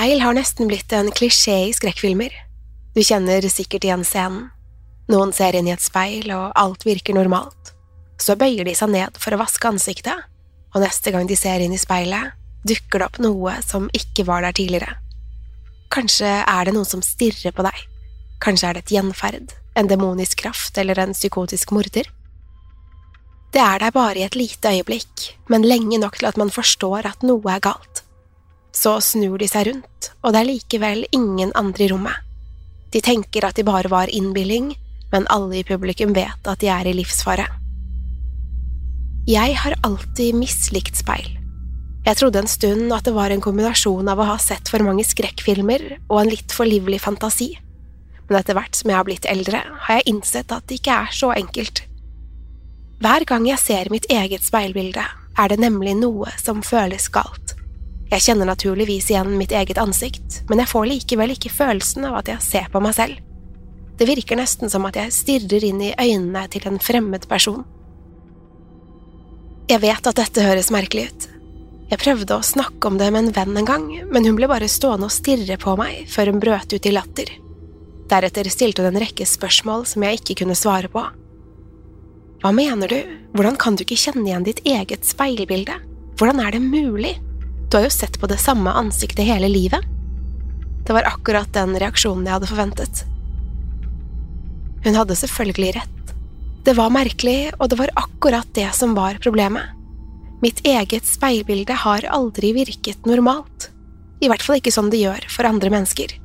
Speil har nesten blitt en klisjé i skrekkfilmer. Du kjenner sikkert igjen scenen. Noen ser inn i et speil, og alt virker normalt. Så bøyer de seg ned for å vaske ansiktet, og neste gang de ser inn i speilet, dukker det opp noe som ikke var der tidligere. Kanskje er det noen som stirrer på deg. Kanskje er det et gjenferd, en demonisk kraft eller en psykotisk morder. Det er der bare i et lite øyeblikk, men lenge nok til at man forstår at noe er galt. Så snur de seg rundt, og det er likevel ingen andre i rommet. De tenker at de bare var innbilling, men alle i publikum vet at de er i livsfare. Jeg har alltid mislikt speil. Jeg trodde en stund at det var en kombinasjon av å ha sett for mange skrekkfilmer og en litt for livlig fantasi, men etter hvert som jeg har blitt eldre, har jeg innsett at det ikke er så enkelt. Hver gang jeg ser mitt eget speilbilde, er det nemlig noe som føles galt. Jeg kjenner naturligvis igjen mitt eget ansikt, men jeg får likevel ikke følelsen av at jeg ser på meg selv. Det virker nesten som at jeg stirrer inn i øynene til en fremmed person. Jeg vet at dette høres merkelig ut. Jeg prøvde å snakke om det med en venn en gang, men hun ble bare stående og stirre på meg før hun brøt ut i latter. Deretter stilte hun en rekke spørsmål som jeg ikke kunne svare på. Hva mener du, hvordan kan du ikke kjenne igjen ditt eget speilbilde, hvordan er det mulig, du har jo sett på det samme ansiktet hele livet? Det var akkurat den reaksjonen jeg hadde forventet. Hun hadde selvfølgelig rett. Det var merkelig, og det var akkurat det som var problemet. Mitt eget speilbilde har aldri virket normalt, i hvert fall ikke som det gjør for andre mennesker.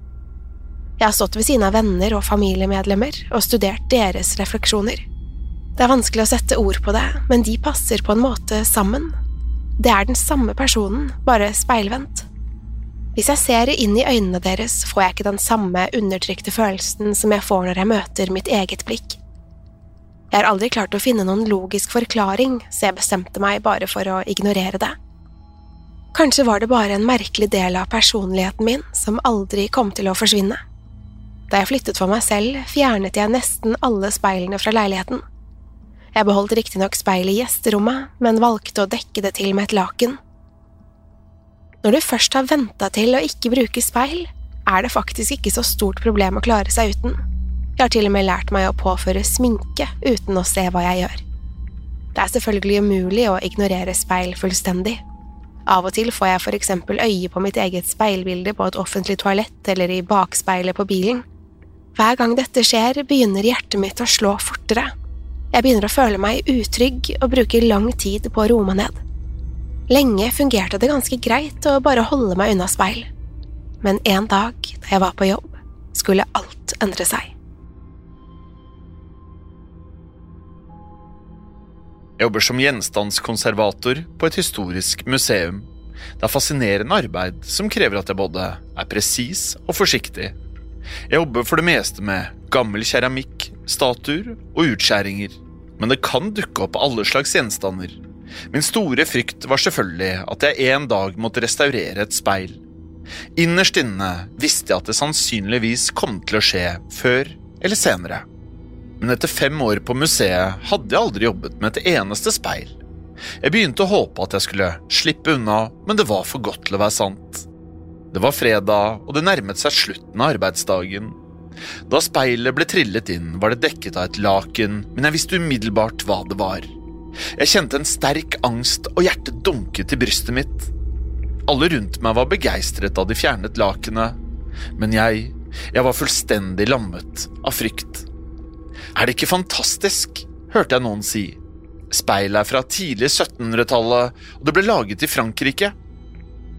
Jeg har stått ved siden av venner og familiemedlemmer og studert deres refleksjoner. Det er vanskelig å sette ord på det, men de passer på en måte sammen. Det er den samme personen, bare speilvendt. Hvis jeg ser inn i øynene deres, får jeg ikke den samme undertrykte følelsen som jeg får når jeg møter mitt eget blikk. Jeg har aldri klart å finne noen logisk forklaring, så jeg bestemte meg bare for å ignorere det. Kanskje var det bare en merkelig del av personligheten min som aldri kom til å forsvinne. Da jeg flyttet for meg selv, fjernet jeg nesten alle speilene fra leiligheten. Jeg beholdt riktignok speilet i gjesterommet, men valgte å dekke det til med et laken. Når du først har venta til å ikke bruke speil, er det faktisk ikke så stort problem å klare seg uten. Jeg har til og med lært meg å påføre sminke uten å se hva jeg gjør. Det er selvfølgelig umulig å ignorere speil fullstendig. Av og til får jeg for eksempel øye på mitt eget speilbilde på et offentlig toalett eller i bakspeilet på bilen. Hver gang dette skjer, begynner hjertet mitt å slå fortere. Jeg begynner å føle meg utrygg og bruker lang tid på å roe meg ned. Lenge fungerte det ganske greit å bare holde meg unna speil, men en dag da jeg var på jobb, skulle alt endre seg. Jeg jobber som gjenstandskonservator på et historisk museum. Det er fascinerende arbeid som krever at jeg både er presis og forsiktig. Jeg jobber for det meste med gammel keramikk, statuer og utskjæringer, men det kan dukke opp alle slags gjenstander. Min store frykt var selvfølgelig at jeg en dag måtte restaurere et speil. Innerst inne visste jeg at det sannsynligvis kom til å skje før eller senere men etter fem år på museet hadde jeg aldri jobbet med et eneste speil. Jeg begynte å håpe at jeg skulle slippe unna, men det var for godt til å være sant. Det var fredag, og det nærmet seg slutten av arbeidsdagen. Da speilet ble trillet inn, var det dekket av et laken, men jeg visste umiddelbart hva det var. Jeg kjente en sterk angst, og hjertet dunket i brystet mitt. Alle rundt meg var begeistret da de fjernet lakenet, men jeg, jeg var fullstendig lammet av frykt. Er det ikke fantastisk? hørte jeg noen si. Speilet er fra tidlig 1700-tallet, og det ble laget i Frankrike.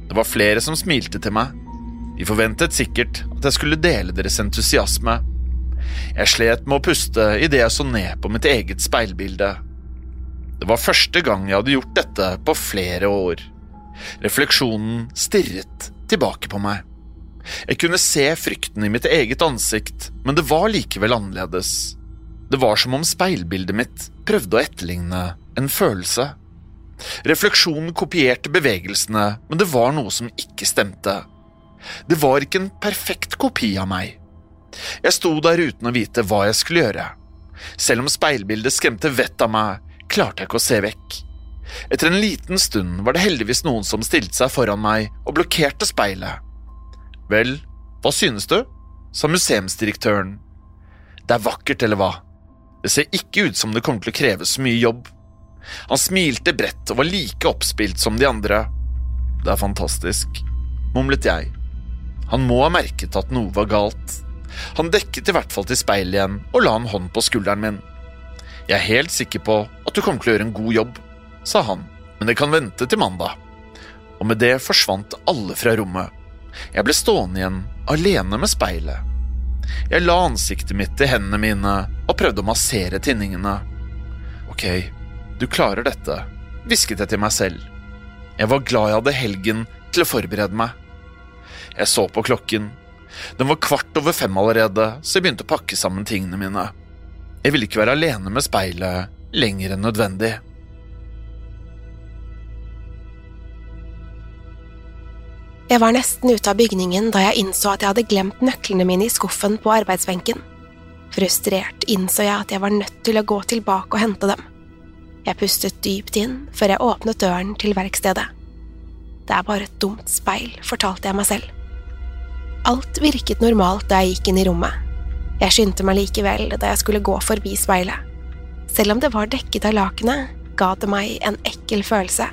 Det var flere som smilte til meg. De forventet sikkert at jeg skulle dele deres entusiasme. Jeg slet med å puste idet jeg så ned på mitt eget speilbilde. Det var første gang jeg hadde gjort dette på flere år. Refleksjonen stirret tilbake på meg. Jeg kunne se frykten i mitt eget ansikt, men det var likevel annerledes. Det var som om speilbildet mitt prøvde å etterligne en følelse. Refleksjonen kopierte bevegelsene, men det var noe som ikke stemte. Det var ikke en perfekt kopi av meg. Jeg sto der uten å vite hva jeg skulle gjøre. Selv om speilbildet skremte vettet av meg, klarte jeg ikke å se vekk. Etter en liten stund var det heldigvis noen som stilte seg foran meg og blokkerte speilet. Vel, hva synes du? sa museumsdirektøren. Det er vakkert, eller hva? Det ser ikke ut som det kommer til å kreve så mye jobb. Han smilte bredt og var like oppspilt som de andre. Det er fantastisk, mumlet jeg. Han må ha merket at noe var galt. Han dekket i hvert fall til speilet igjen og la en hånd på skulderen min. Jeg er helt sikker på at du kommer til å gjøre en god jobb, sa han, men det kan vente til mandag. Og med det forsvant alle fra rommet. Jeg ble stående igjen, alene med speilet. Jeg la ansiktet mitt i hendene mine og prøvde å massere tinningene. Ok, du klarer dette, hvisket jeg til meg selv. Jeg var glad jeg hadde helgen til å forberede meg. Jeg så på klokken. Den var kvart over fem allerede, så jeg begynte å pakke sammen tingene mine. Jeg ville ikke være alene med speilet lenger enn nødvendig. Jeg var nesten ute av bygningen da jeg innså at jeg hadde glemt nøklene mine i skuffen på arbeidsbenken. Frustrert innså jeg at jeg var nødt til å gå tilbake og hente dem. Jeg pustet dypt inn før jeg åpnet døren til verkstedet. Det er bare et dumt speil, fortalte jeg meg selv. Alt virket normalt da jeg gikk inn i rommet. Jeg skyndte meg likevel da jeg skulle gå forbi speilet. Selv om det var dekket av lakenet, ga det meg en ekkel følelse.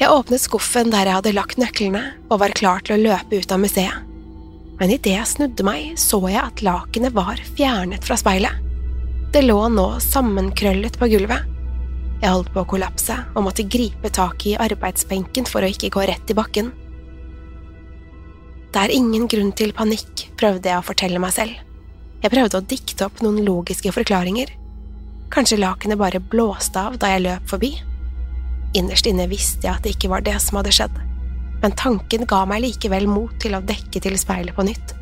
Jeg åpnet skuffen der jeg hadde lagt nøklene, og var klar til å løpe ut av museet. Men idet jeg snudde meg, så jeg at lakenet var fjernet fra speilet. Det lå nå sammenkrøllet på gulvet. Jeg holdt på å kollapse og måtte gripe tak i arbeidsbenken for å ikke gå rett i bakken. Det er ingen grunn til panikk, prøvde jeg å fortelle meg selv. Jeg prøvde å dikte opp noen logiske forklaringer. Kanskje lakenet bare blåste av da jeg løp forbi? Innerst inne visste jeg at det ikke var det som hadde skjedd, men tanken ga meg likevel mot til å dekke til speilet på nytt.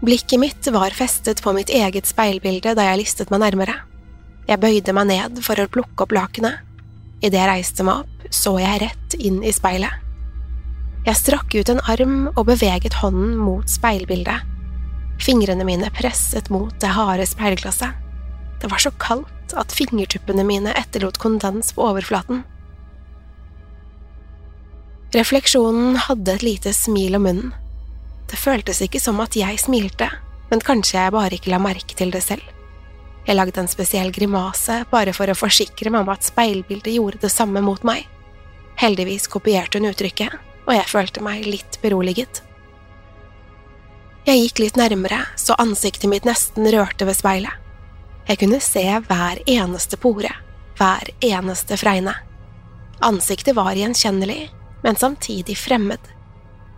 Blikket mitt var festet på mitt eget speilbilde da jeg listet meg nærmere. Jeg bøyde meg ned for å plukke opp lakenet. Idet jeg reiste meg opp, så jeg rett inn i speilet. Jeg strakk ut en arm og beveget hånden mot speilbildet. Fingrene mine presset mot det harde speilglasset. Det var så kaldt at fingertuppene mine etterlot kondens på overflaten. Refleksjonen hadde et lite smil om munnen. Det føltes ikke som at jeg smilte, men kanskje jeg bare ikke la merke til det selv. Jeg lagde en spesiell grimase bare for å forsikre meg om at speilbildet gjorde det samme mot meg. Heldigvis kopierte hun uttrykket, og jeg følte meg litt beroliget. Jeg gikk litt nærmere, så ansiktet mitt nesten rørte ved speilet. Jeg kunne se hver eneste pore, hver eneste fregne. Ansiktet var gjenkjennelig, men samtidig fremmed.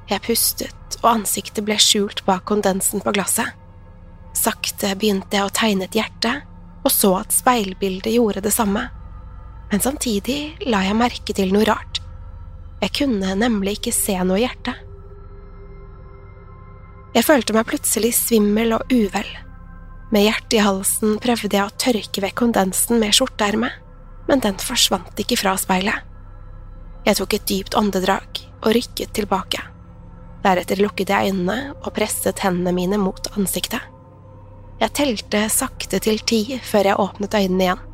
Jeg pustet, og ansiktet ble skjult bak kondensen på glasset. Sakte begynte jeg å tegne et hjerte, og så at speilbildet gjorde det samme. Men samtidig la jeg merke til noe rart. Jeg kunne nemlig ikke se noe i hjertet. Jeg følte meg plutselig svimmel og uvel. Med hjertet i halsen prøvde jeg å tørke vekk kondensen med skjorteermet, men den forsvant ikke fra speilet. Jeg tok et dypt åndedrag og rykket tilbake. Deretter lukket jeg øynene og presset hendene mine mot ansiktet. Jeg telte sakte til ti før jeg åpnet øynene igjen.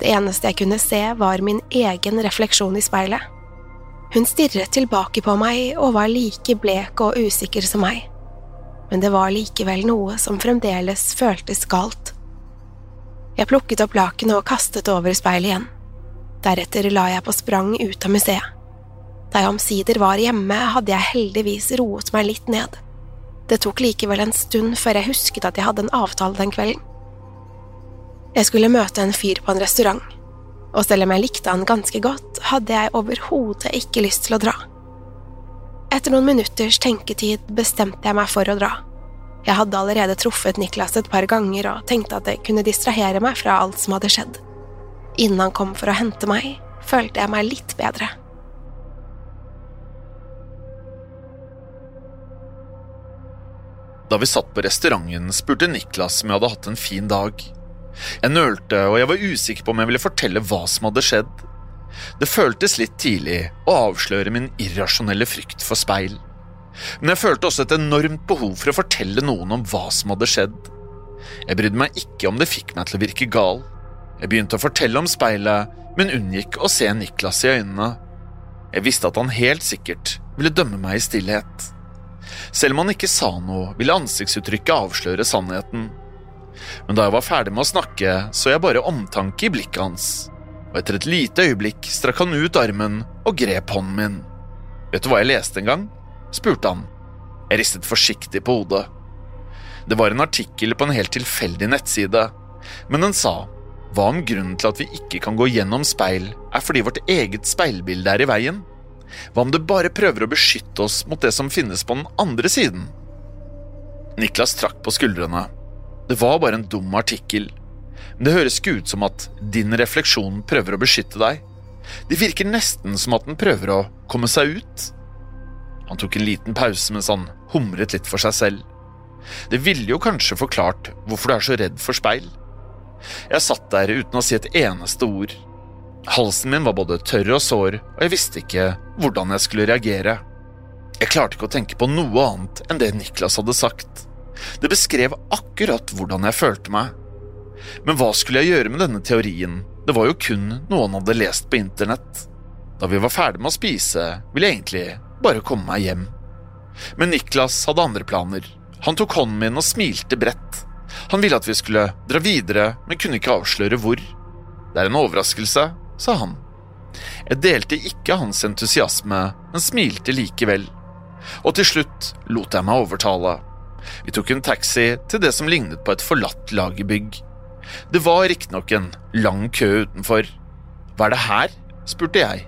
Det eneste jeg kunne se, var min egen refleksjon i speilet. Hun stirret tilbake på meg og var like blek og usikker som meg, men det var likevel noe som fremdeles føltes galt. Jeg plukket opp lakenet og kastet over speilet igjen. Deretter la jeg på sprang ut av museet. Da jeg omsider var hjemme, hadde jeg heldigvis roet meg litt ned. Det tok likevel en stund før jeg husket at jeg hadde en avtale den kvelden. Jeg skulle møte en fyr på en restaurant, og selv om jeg likte han ganske godt, hadde jeg overhodet ikke lyst til å dra. Etter noen minutters tenketid bestemte jeg meg for å dra. Jeg hadde allerede truffet Niklas et par ganger og tenkte at det kunne distrahere meg fra alt som hadde skjedd. Innen han kom for å hente meg, følte jeg meg litt bedre. Da vi satt på restauranten, spurte Niklas om jeg hadde hatt en fin dag. Jeg nølte, og jeg var usikker på om jeg ville fortelle hva som hadde skjedd. Det føltes litt tidlig å avsløre min irrasjonelle frykt for speil. Men jeg følte også et enormt behov for å fortelle noen om hva som hadde skjedd. Jeg brydde meg ikke om det fikk meg til å virke gal. Jeg begynte å fortelle om speilet, men unngikk å se Niklas i øynene. Jeg visste at han helt sikkert ville dømme meg i stillhet. Selv om han ikke sa noe, ville ansiktsuttrykket avsløre sannheten. Men da jeg var ferdig med å snakke, så jeg bare omtanke i blikket hans, og etter et lite øyeblikk strakk han ut armen og grep hånden min. Vet du hva jeg leste en gang? spurte han. Jeg ristet forsiktig på hodet. Det var en artikkel på en helt tilfeldig nettside, men den sa hva om grunnen til at vi ikke kan gå gjennom speil, er fordi vårt eget speilbilde er i veien? Hva om det bare prøver å beskytte oss mot det som finnes på den andre siden? Niklas trakk på skuldrene. Det var bare en dum artikkel, men det høres ikke ut som at din refleksjon prøver å beskytte deg. Det virker nesten som at den prøver å komme seg ut. Han tok en liten pause mens han humret litt for seg selv. Det ville jo kanskje forklart hvorfor du er så redd for speil. Jeg satt der uten å si et eneste ord. Halsen min var både tørr og sår, og jeg visste ikke hvordan jeg skulle reagere. Jeg klarte ikke å tenke på noe annet enn det Niklas hadde sagt. Det beskrev akkurat hvordan jeg følte meg. Men hva skulle jeg gjøre med denne teorien? Det var jo kun noe han hadde lest på internett. Da vi var ferdig med å spise, ville jeg egentlig bare komme meg hjem. Men Niklas hadde andre planer. Han tok hånden min og smilte bredt. Han ville at vi skulle dra videre, men kunne ikke avsløre hvor. Det er en overraskelse, sa han. Jeg delte ikke hans entusiasme, men smilte likevel. Og til slutt lot jeg meg overtale. Vi tok en taxi til det som lignet på et forlatt lagerbygg. Det var riktignok en lang kø utenfor. Hva er det her? spurte jeg.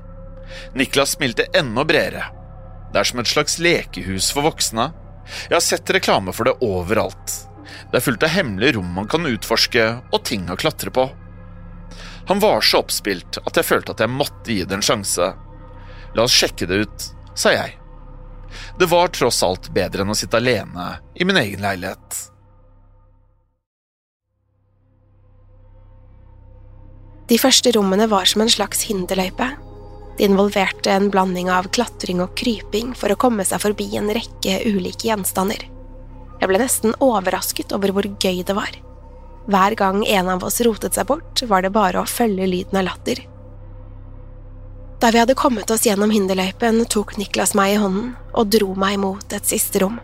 Niklas smilte enda bredere. Det er som et slags lekehus for voksne. Jeg har sett reklame for det overalt. Det er fullt av hemmelige rom man kan utforske og ting å klatre på. Han var så oppspilt at jeg følte at jeg måtte gi det en sjanse. La oss sjekke det ut, sa jeg. Det var tross alt bedre enn å sitte alene i min egen leilighet. De første rommene var som en slags hinderløype. De involverte en blanding av klatring og kryping for å komme seg forbi en rekke ulike gjenstander. Jeg ble nesten overrasket over hvor gøy det var. Hver gang en av oss rotet seg bort, var det bare å følge lyden av latter. Da vi hadde kommet oss gjennom hinderløypen, tok Niklas meg i hånden og dro meg mot et siste rom.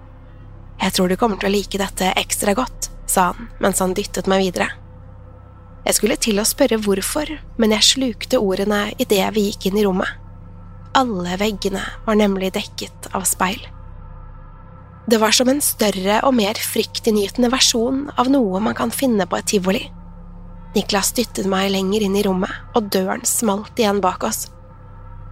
Jeg tror du kommer til å like dette ekstra godt, sa han mens han dyttet meg videre. Jeg skulle til å spørre hvorfor, men jeg slukte ordene idet vi gikk inn i rommet. Alle veggene var nemlig dekket av speil. Det var som en større og mer fryktinngytende versjon av noe man kan finne på et tivoli. Niklas dyttet meg lenger inn i rommet, og døren smalt igjen bak oss.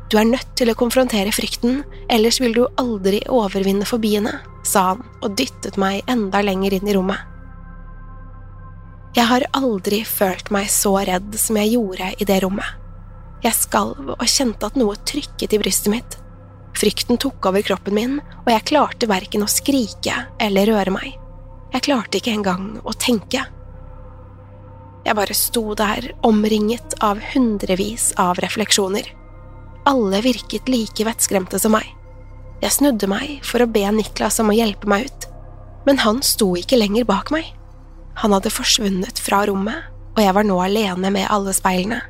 Du er nødt til å konfrontere frykten, ellers vil du aldri overvinne fobiene, sa han og dyttet meg enda lenger inn i rommet. Jeg har aldri følt meg så redd som jeg gjorde i det rommet. Jeg skalv og kjente at noe trykket i brystet mitt. Frykten tok over kroppen min, og jeg klarte verken å skrike eller røre meg. Jeg klarte ikke engang å tenke. Jeg bare sto der, omringet av hundrevis av refleksjoner. Alle virket like vettskremte som meg. Jeg snudde meg for å be Niklas om å hjelpe meg ut, men han sto ikke lenger bak meg. Han hadde forsvunnet fra rommet, og jeg var nå alene med alle speilene.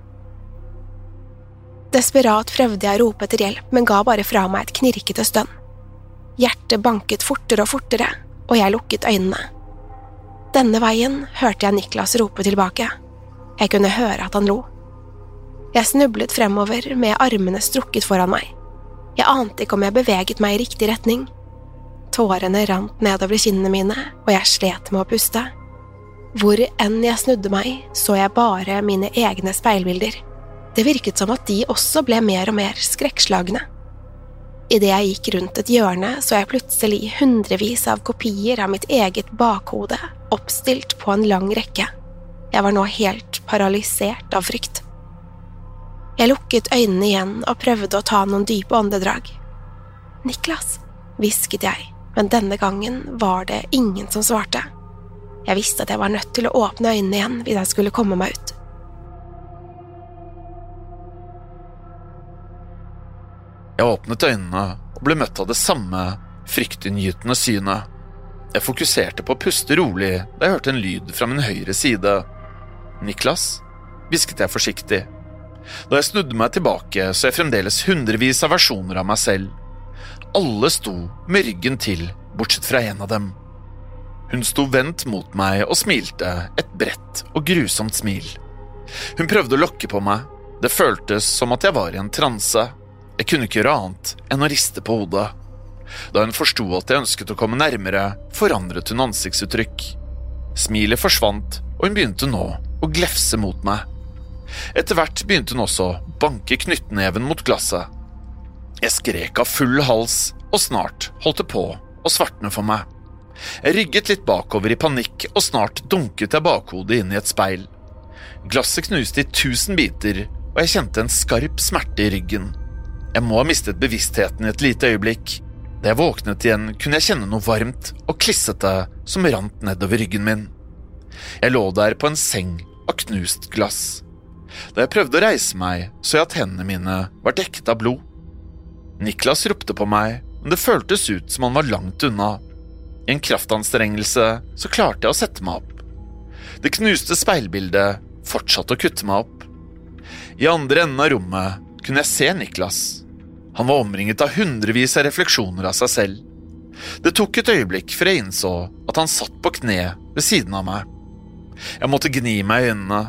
Desperat prøvde jeg å rope etter hjelp, men ga bare fra meg et knirkete stønn. Hjertet banket fortere og fortere, og jeg lukket øynene. Denne veien hørte jeg Niklas rope tilbake. Jeg kunne høre at han lo. Jeg snublet fremover med armene strukket foran meg. Jeg ante ikke om jeg beveget meg i riktig retning. Tårene rant nedover kinnene mine, og jeg slet med å puste. Hvor enn jeg snudde meg, så jeg bare mine egne speilbilder. Det virket som at de også ble mer og mer skrekkslagne. Idet jeg gikk rundt et hjørne, så jeg plutselig hundrevis av kopier av mitt eget bakhode oppstilt på en lang rekke. Jeg var nå helt paralysert av frykt. Jeg lukket øynene igjen og prøvde å ta noen dype åndedrag. Niklas, hvisket jeg, men denne gangen var det ingen som svarte. Jeg visste at jeg var nødt til å åpne øynene igjen hvis jeg skulle komme meg ut. Jeg åpnet øynene og ble møtt av det samme fryktinngytende synet. Jeg fokuserte på å puste rolig da jeg hørte en lyd fra min høyre side. Niklas? hvisket jeg forsiktig. Da jeg snudde meg tilbake, så jeg fremdeles hundrevis av versjoner av meg selv. Alle sto med ryggen til, bortsett fra en av dem. Hun sto vendt mot meg og smilte, et bredt og grusomt smil. Hun prøvde å lokke på meg, det føltes som at jeg var i en transe. Jeg kunne ikke gjøre annet enn å riste på hodet. Da hun forsto at jeg ønsket å komme nærmere, forandret hun ansiktsuttrykk. Smilet forsvant, og hun begynte nå å glefse mot meg. Etter hvert begynte hun også å banke knyttneven mot glasset. Jeg skrek av full hals, og snart holdt det på å svartne for meg. Jeg rygget litt bakover i panikk, og snart dunket jeg bakhodet inn i et speil. Glasset knuste i tusen biter, og jeg kjente en skarp smerte i ryggen. Jeg må ha mistet bevisstheten i et lite øyeblikk. Da jeg våknet igjen, kunne jeg kjenne noe varmt og klissete som rant nedover ryggen min. Jeg lå der på en seng av knust glass. Da jeg prøvde å reise meg, så jeg at hendene mine var dekket av blod. Niklas ropte på meg, men det føltes ut som han var langt unna. I en kraftanstrengelse så klarte jeg å sette meg opp. Det knuste speilbildet fortsatte å kutte meg opp. I andre enden av rommet kunne jeg se Niklas. Han var omringet av hundrevis av refleksjoner av seg selv. Det tok et øyeblikk før jeg innså at han satt på kne ved siden av meg. Jeg måtte gni meg i øynene.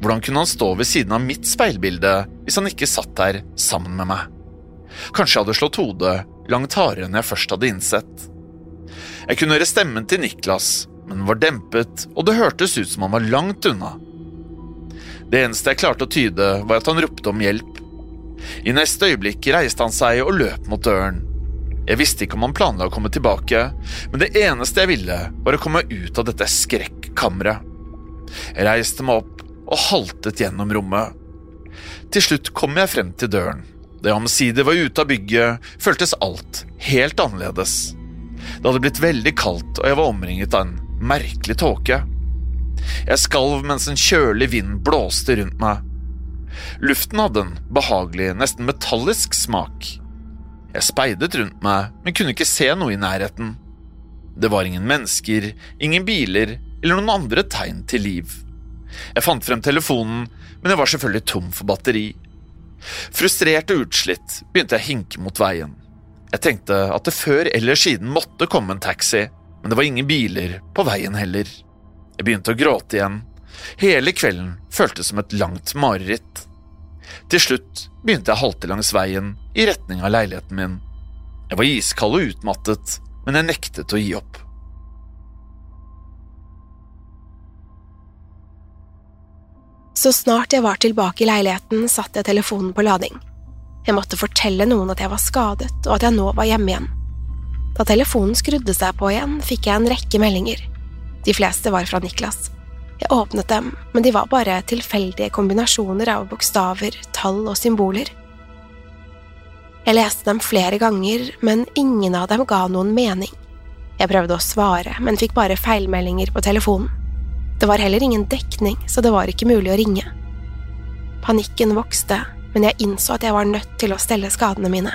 Hvordan kunne han stå ved siden av mitt speilbilde hvis han ikke satt der sammen med meg? Kanskje jeg hadde slått hodet langt hardere enn jeg først hadde innsett. Jeg kunne høre stemmen til Niklas, men den var dempet, og det hørtes ut som han var langt unna. Det eneste jeg klarte å tyde, var at han ropte om hjelp, i neste øyeblikk reiste han seg og løp mot døren. Jeg visste ikke om han planla å komme tilbake, men det eneste jeg ville, var å komme ut av dette skrekkammeret. Jeg reiste meg opp og haltet gjennom rommet. Til slutt kom jeg frem til døren. Da jeg omsider var ute av bygget, føltes alt helt annerledes. Det hadde blitt veldig kaldt, og jeg var omringet av en merkelig tåke. Jeg skalv mens en kjølig vind blåste rundt meg. Luften hadde en behagelig, nesten metallisk smak. Jeg speidet rundt meg, men kunne ikke se noe i nærheten. Det var ingen mennesker, ingen biler eller noen andre tegn til liv. Jeg fant frem telefonen, men jeg var selvfølgelig tom for batteri. Frustrert og utslitt begynte jeg å hinke mot veien. Jeg tenkte at det før eller siden måtte komme en taxi, men det var ingen biler på veien heller. Jeg begynte å gråte igjen. Hele kvelden føltes som et langt mareritt. Til slutt begynte jeg å halte langs veien i retning av leiligheten min. Jeg var iskald og utmattet, men jeg nektet å gi opp. Så snart jeg var tilbake i leiligheten, satte jeg telefonen på lading. Jeg måtte fortelle noen at jeg var skadet, og at jeg nå var hjemme igjen. Da telefonen skrudde seg på igjen, fikk jeg en rekke meldinger. De fleste var fra Niklas. Jeg åpnet dem, men de var bare tilfeldige kombinasjoner av bokstaver, tall og symboler. Jeg leste dem flere ganger, men ingen av dem ga noen mening. Jeg prøvde å svare, men fikk bare feilmeldinger på telefonen. Det var heller ingen dekning, så det var ikke mulig å ringe. Panikken vokste, men jeg innså at jeg var nødt til å stelle skadene mine.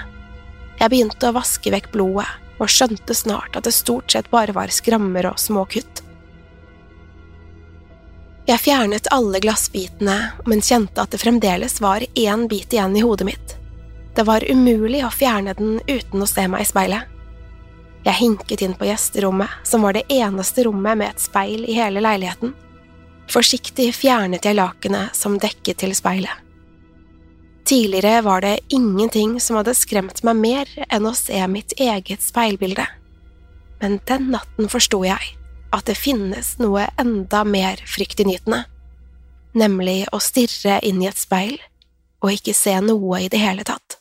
Jeg begynte å vaske vekk blodet, og skjønte snart at det stort sett bare var skrammer og små kutt. Jeg fjernet alle glassbitene, men kjente at det fremdeles var én bit igjen i hodet mitt. Det var umulig å fjerne den uten å se meg i speilet. Jeg hinket inn på gjesterommet, som var det eneste rommet med et speil i hele leiligheten. Forsiktig fjernet jeg lakenet som dekket til speilet. Tidligere var det ingenting som hadde skremt meg mer enn å se mitt eget speilbilde. Men den natten forsto jeg at det finnes noe enda mer fryktinngytende, nemlig å stirre inn i et speil og ikke se noe i det hele tatt.